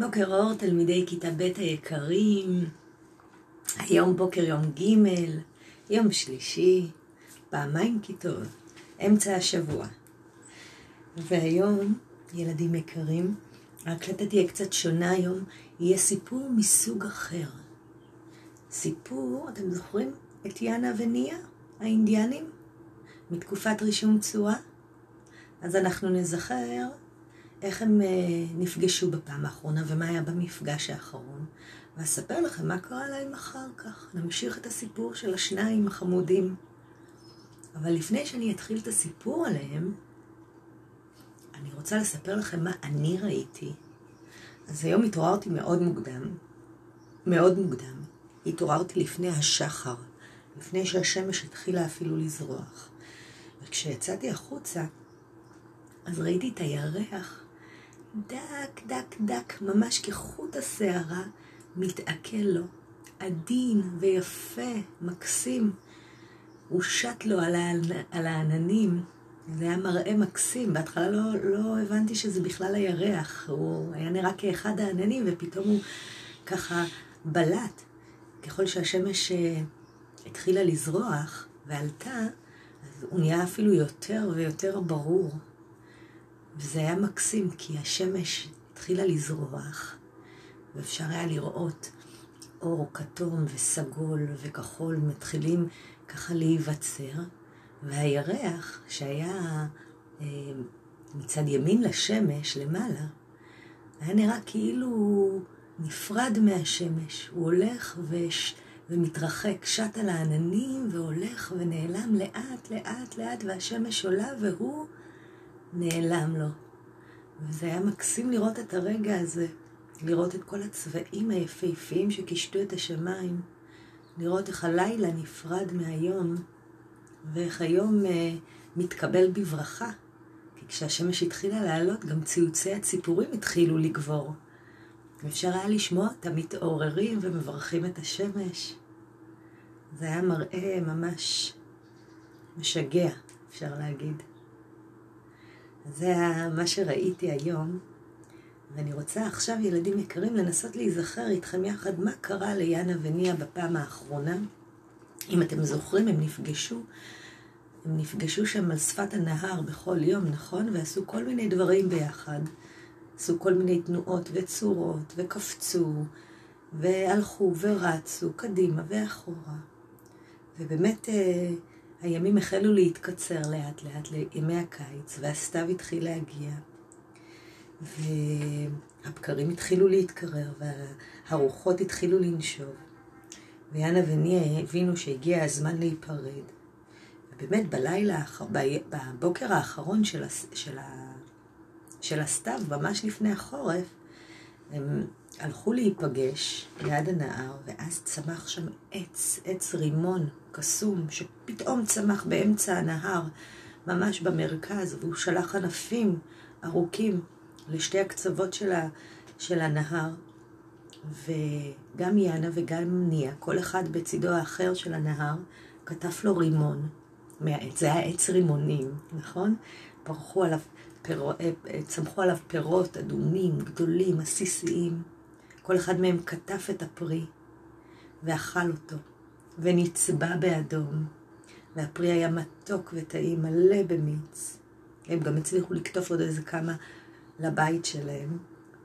בוקר אור, תלמידי כיתה ב' היקרים. היום בוקר יום ג', יום שלישי, פעמיים כיתות, אמצע השבוע. והיום, ילדים יקרים, ההקלטה תהיה קצת שונה היום, יהיה סיפור מסוג אחר. סיפור, אתם זוכרים את יאנה וניה, האינדיאנים? מתקופת רישום צורה? אז אנחנו נזכר איך הם אה, נפגשו בפעם האחרונה ומה היה במפגש האחרון, ואספר לכם מה קרה להם אחר כך. נמשיך את הסיפור של השניים החמודים. אבל לפני שאני אתחיל את הסיפור עליהם, אני רוצה לספר לכם מה אני ראיתי. אז היום התעוררתי מאוד מוקדם, מאוד מוקדם. התעוררתי לפני השחר, לפני שהשמש התחילה אפילו לזרוח. וכשיצאתי החוצה, אז ראיתי את הירח דק, דק, דק, ממש כחוט השערה, מתעכל לו. עדין ויפה, מקסים. הוא שט לו על, הענ... על העננים. זה היה מראה מקסים. בהתחלה לא, לא הבנתי שזה בכלל הירח. הוא היה נראה כאחד העננים, ופתאום הוא ככה בלט. ככל שהשמש אה, התחילה לזרוח ועלתה, אז הוא נהיה אפילו יותר ויותר ברור. וזה היה מקסים, כי השמש התחילה לזרוח, ואפשר היה לראות אור כתום וסגול וכחול מתחילים ככה להיווצר, והירח שהיה אה, מצד ימין לשמש, למעלה, היה נראה כאילו נפרד מהשמש. הוא הולך וש... ומתרחק, שט על העננים והולך ונעלם לאט, לאט, לאט, והשמש עולה והוא נעלם לו. וזה היה מקסים לראות את הרגע הזה, לראות את כל הצבעים היפהפיים שקישטו את השמיים, לראות איך הלילה נפרד מהיום, ואיך היום אה, מתקבל בברכה. כי כשהשמש התחילה לעלות, גם ציוצי הציפורים התחילו לגבור. ואפשר היה לשמוע אותם מתעוררים ומברכים את השמש. זה היה מראה ממש משגע, אפשר להגיד. זה מה שראיתי היום, ואני רוצה עכשיו, ילדים יקרים, לנסות להיזכר איתכם יחד מה קרה ליאנה וניה בפעם האחרונה. אם אתם זוכרים, הם נפגשו, הם נפגשו שם על שפת הנהר בכל יום, נכון? ועשו כל מיני דברים ביחד. עשו כל מיני תנועות וצורות, וקפצו, והלכו ורצו קדימה ואחורה. ובאמת אה, הימים החלו להתקצר לאט לאט לימי הקיץ, והסתיו התחיל להגיע, והבקרים התחילו להתקרר, והרוחות התחילו לנשוב, ויאנה וניה הבינו שהגיע הזמן להיפרד. ובאמת בלילה, בבוקר האחרון של, של, של הסתיו, ממש לפני החורף, הם הלכו להיפגש ליד הנהר, ואז צמח שם עץ, עץ רימון קסום, שפתאום צמח באמצע הנהר, ממש במרכז, והוא שלח ענפים ארוכים לשתי הקצוות של, ה, של הנהר. וגם יאנה וגם ניה, כל אחד בצידו האחר של הנהר, כתב לו רימון מהעץ. זה היה עץ רימונים, נכון? פרחו עליו, פר... אה, צמחו עליו פירות אדומים, גדולים, עסיסיים. כל אחד מהם כתף את הפרי ואכל אותו, ונצבע באדום, והפרי היה מתוק וטעים, מלא במיץ. הם גם הצליחו לקטוף עוד איזה כמה לבית שלהם,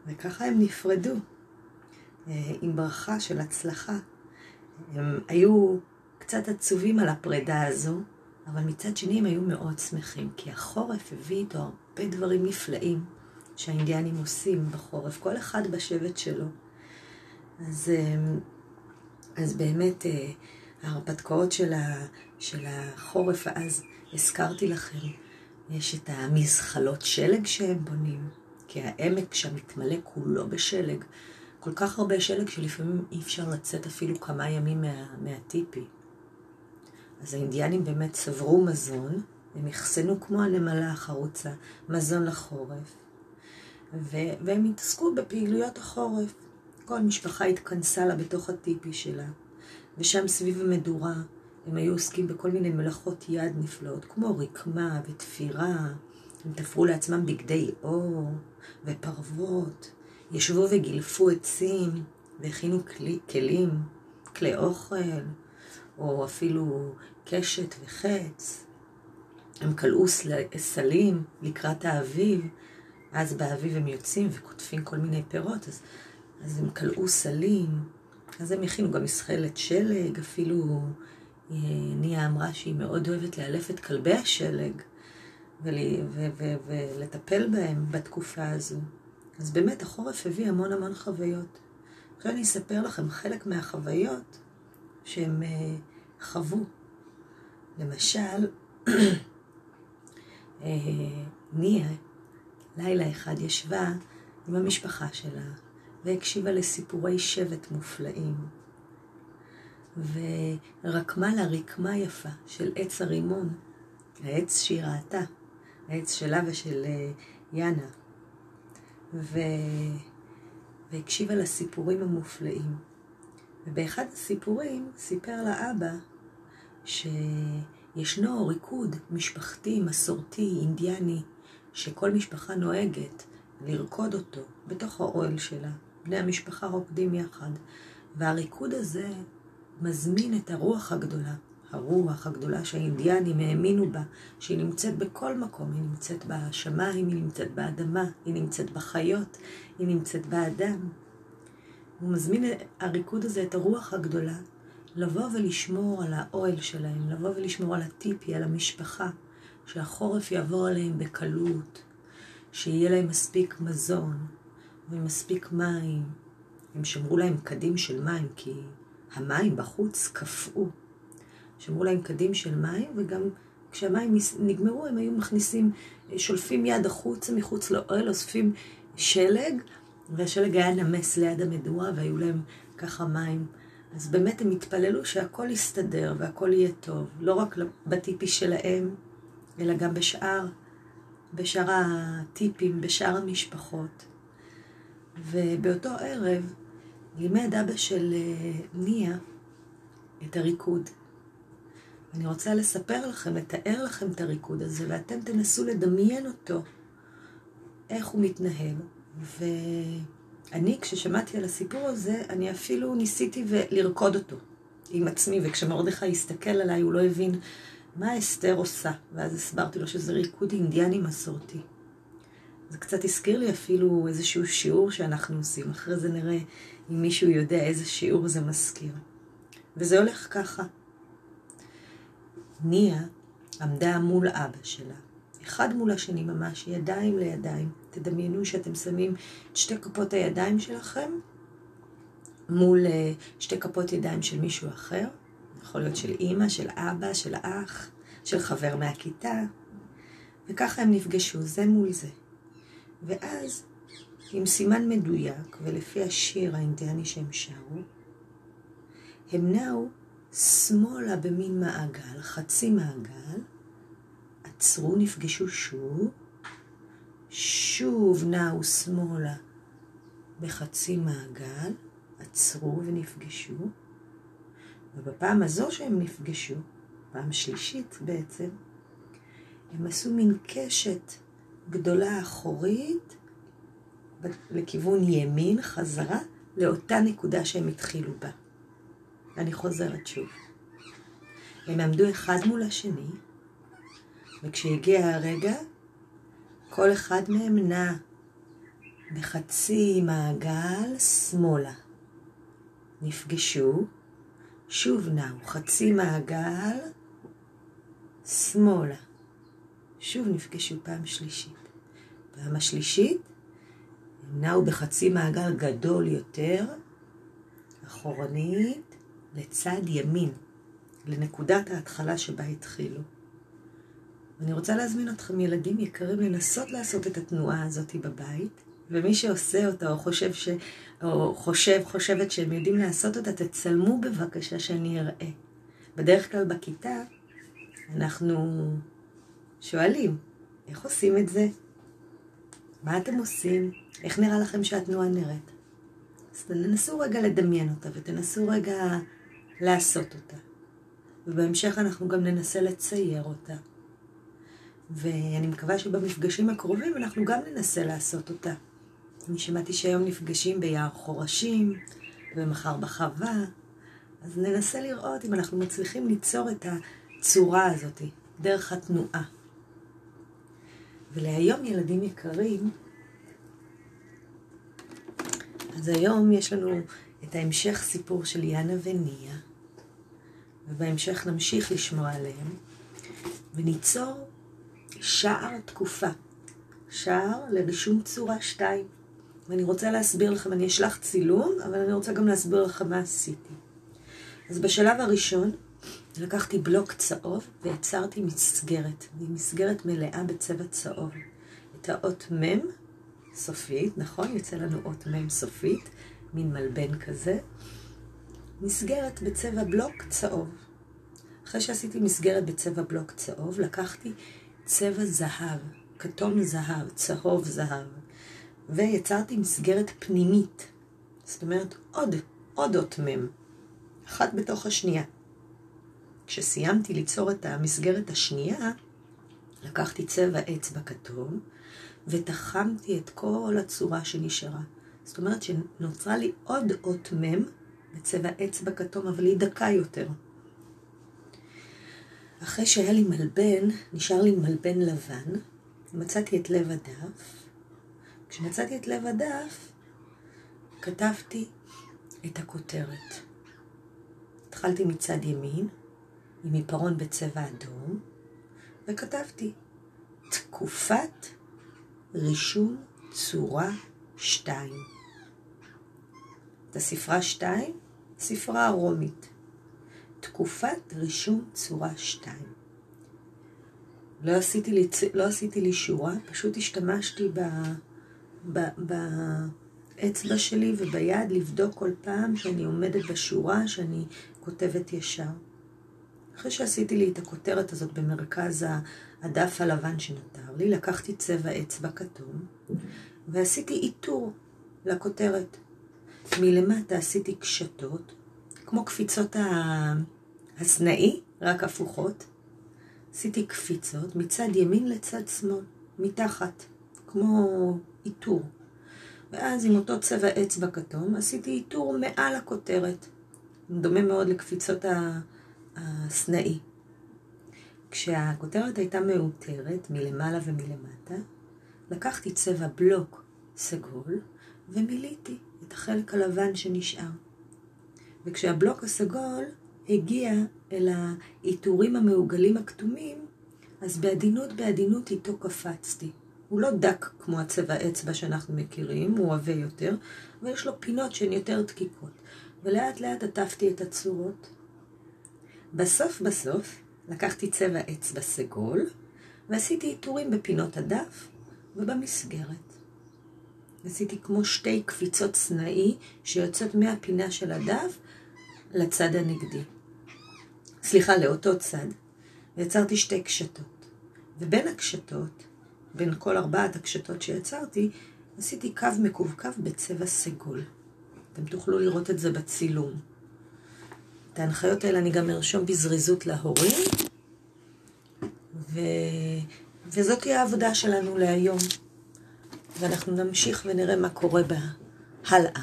וככה הם נפרדו אה, עם ברכה של הצלחה. הם היו קצת עצובים על הפרידה הזו, אבל מצד שני הם היו מאוד שמחים, כי החורף הביא איתו הרבה דברים נפלאים שהאינדיאנים עושים בחורף, כל אחד בשבט שלו. אז, אמ, אז באמת אה, ההרפתקאות של, ה, של החורף, אז הזכרתי לכם, יש את המזחלות שלג שהם בונים, כי העמק שם מתמלא כולו בשלג. כל כך הרבה שלג שלפעמים אי אפשר לצאת אפילו כמה ימים מה, מהטיפי. אז האינדיאנים באמת צברו מזון, הם אחסנו כמו הנמלה החרוצה, מזון לחורף, ו- והם התעסקו בפעילויות החורף. כל משפחה התכנסה לה בתוך הטיפי שלה, ושם סביב המדורה הם היו עוסקים בכל מיני מלאכות יד נפלאות, כמו רקמה ותפירה. הם תפרו לעצמם בגדי אור ופרוות, ישבו וגילפו עצים והכינו כלי, כלים, כלי אוכל, או אפילו קשת וחץ. הם כלאו סלים לקראת האביב, אז באביב הם יוצאים וקוטפים כל מיני פירות, אז, אז הם כלאו סלים, אז הם הכינו גם מסחלת שלג, אפילו אה, ניה אמרה שהיא מאוד אוהבת לאלף את כלבי השלג ולטפל בהם בתקופה הזו. אז באמת החורף הביא המון המון חוויות. עכשיו אני אספר לכם חלק מהחוויות שהם אה, חוו. למשל, אה, ניה לילה אחד ישבה עם המשפחה שלה והקשיבה לסיפורי שבט מופלאים. ורקמה לה רקמה יפה של עץ הרימון, העץ שהיא ראתה, העץ שלה ושל אה, יאנה. ו... והקשיבה לסיפורים המופלאים. ובאחד הסיפורים סיפר לה אבא שישנו ריקוד משפחתי, מסורתי, אינדיאני, שכל משפחה נוהגת לרקוד אותו בתוך האוהל שלה. בני המשפחה רוקדים יחד. והריקוד הזה מזמין את הרוח הגדולה, הרוח הגדולה שהאינדיאנים האמינו בה, שהיא נמצאת בכל מקום, היא נמצאת בשמיים, היא נמצאת באדמה, היא נמצאת בחיות, היא נמצאת באדם. הוא מזמין הריקוד הזה את הרוח הגדולה לבוא ולשמור על האוהל שלהם, לבוא ולשמור על הטיפי, על המשפחה, שהחורף יעבור עליהם בקלות, שיהיה להם מספיק מזון ומספיק מים. הם שמרו להם קדים של מים, כי המים בחוץ קפאו. שמרו להם קדים של מים, וגם כשהמים נגמרו הם היו מכניסים, שולפים יד החוצה מחוץ לאוהל, אוספים שלג, והשלג היה נמס ליד המדורה, והיו להם ככה מים. אז באמת הם התפללו שהכל יסתדר והכל יהיה טוב, לא רק בטיפי שלהם, אלא גם בשאר, בשאר הטיפים, בשאר המשפחות. ובאותו ערב לימד אבא של אה, ניה את הריקוד. אני רוצה לספר לכם, לתאר לכם את הריקוד הזה, ואתם תנסו לדמיין אותו, איך הוא מתנהל. ואני, כששמעתי על הסיפור הזה, אני אפילו ניסיתי לרקוד אותו עם עצמי, וכשמרדכי הסתכל עליי, הוא לא הבין מה אסתר עושה? ואז הסברתי לו שזה ריקוד אינדיאני מסורתי. זה קצת הזכיר לי אפילו איזשהו שיעור שאנחנו עושים. אחרי זה נראה אם מישהו יודע איזה שיעור זה מזכיר. וזה הולך ככה. ניה עמדה מול אבא שלה, אחד מול השני ממש, ידיים לידיים. תדמיינו שאתם שמים את שתי כפות הידיים שלכם מול אה, שתי כפות ידיים של מישהו אחר, יכול להיות של אימא, של אבא, של אח, של חבר מהכיתה, וככה הם נפגשו זה מול זה. ואז, עם סימן מדויק, ולפי השיר האינדיאני שהם שרו, הם נעו שמאלה במין מעגל, חצי מעגל, עצרו, נפגשו שוב, שוב נעו שמאלה בחצי מעגל, עצרו ונפגשו, ובפעם הזו שהם נפגשו, פעם שלישית בעצם, הם עשו מין קשת גדולה אחורית לכיוון ימין חזרה לאותה נקודה שהם התחילו בה. ואני חוזרת שוב. הם עמדו אחד מול השני, וכשהגיע הרגע, כל אחד מהם נע בחצי מעגל שמאלה. נפגשו, שוב נעו חצי מעגל שמאלה. שוב נפגשו פעם שלישית. פעם השלישית נעו בחצי מעגל גדול יותר, אחורנית, לצד ימין, לנקודת ההתחלה שבה התחילו. אני רוצה להזמין אתכם, ילדים יקרים, לנסות לעשות את התנועה הזאת בבית, ומי שעושה אותה או חושב, ש... או חושב, חושבת שהם יודעים לעשות אותה, תצלמו בבקשה שאני אראה. בדרך כלל בכיתה אנחנו שואלים, איך עושים את זה? מה אתם עושים? איך נראה לכם שהתנועה נראית? אז תנסו רגע לדמיין אותה ותנסו רגע לעשות אותה. ובהמשך אנחנו גם ננסה לצייר אותה. ואני מקווה שבמפגשים הקרובים אנחנו גם ננסה לעשות אותה. אני שמעתי שהיום נפגשים ביער חורשים, ומחר בחווה, אז ננסה לראות אם אנחנו מצליחים ליצור את הצורה הזאת דרך התנועה. ולהיום, ילדים יקרים, אז היום יש לנו את ההמשך סיפור של יאנה וניה, ובהמשך נמשיך לשמוע עליהם, וניצור שער תקופה, שער לרישום צורה שתיים. ואני רוצה להסביר לכם, אני אשלח צילום, אבל אני רוצה גם להסביר לכם מה עשיתי. אז בשלב הראשון לקחתי בלוק צהוב ויצרתי מסגרת, מסגרת מלאה בצבע צהוב. את האות מ' סופית, נכון? יוצא לנו אות מ' סופית, מין מלבן כזה. מסגרת בצבע בלוק צהוב. אחרי שעשיתי מסגרת בצבע בלוק צהוב, לקחתי צבע זהב, כתום זהב, צהוב זהב, ויצרתי מסגרת פנימית. זאת אומרת, עוד, עוד אות מ', אחת בתוך השנייה. כשסיימתי ליצור את המסגרת השנייה, לקחתי צבע אצבע כתום, ותחמתי את כל הצורה שנשארה. זאת אומרת שנוצרה לי עוד אות מ' בצבע אצבע כתום, אבל היא דקה יותר. אחרי שהיה לי מלבן, נשאר לי מלבן לבן, מצאתי את לב הדף. כשמצאתי את לב הדף, כתבתי את הכותרת. התחלתי מצד ימין, עם עיפרון בצבע אדום, וכתבתי תקופת רישום צורה שתיים. את הספרה שתיים, ספרה הרומית. תקופת רישום צורה שתיים. לא עשיתי לי, לא עשיתי לי שורה, פשוט השתמשתי באצבע שלי וביד לבדוק כל פעם שאני עומדת בשורה שאני כותבת ישר. אחרי שעשיתי לי את הכותרת הזאת במרכז הדף הלבן שנותר לי, לקחתי צבע אצבע כתום ועשיתי איתור לכותרת. מלמטה עשיתי קשתות, כמו קפיצות הסנאי, רק הפוכות. עשיתי קפיצות מצד ימין לצד שמאל, מתחת, כמו איתור. ואז עם אותו צבע אצבע כתום עשיתי איתור מעל הכותרת. דומה מאוד לקפיצות הסנאי. כשהכותרת הייתה מאותרת מלמעלה ומלמטה, לקחתי צבע בלוק סגול ומילאתי את החלק הלבן שנשאר. וכשהבלוק הסגול הגיע אל העיטורים המעוגלים הכתומים, אז בעדינות בעדינות איתו קפצתי. הוא לא דק כמו הצבע אצבע שאנחנו מכירים, הוא עבה יותר, אבל יש לו פינות שהן יותר דקיקות. ולאט לאט עטפתי את הצורות. בסוף בסוף לקחתי צבע אצבע סגול, ועשיתי עיטורים בפינות הדף ובמסגרת. עשיתי כמו שתי קפיצות סנאי שיוצאות מהפינה של הדף לצד הנגדי. סליחה, לאותו צד. ויצרתי שתי קשתות. ובין הקשתות, בין כל ארבעת הקשתות שיצרתי, עשיתי קו מקווקו בצבע סגול. אתם תוכלו לראות את זה בצילום. את ההנחיות האלה אני גם ארשום בזריזות להורים, ו... וזאת תהיה העבודה שלנו להיום. ואנחנו נמשיך ונראה מה קורה בה הלאה.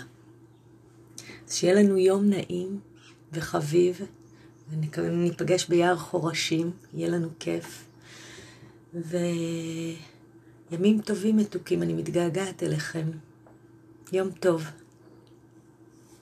אז שיהיה לנו יום נעים וחביב, וניפגש ביער חורשים, יהיה לנו כיף. וימים טובים מתוקים, אני מתגעגעת אליכם. יום טוב.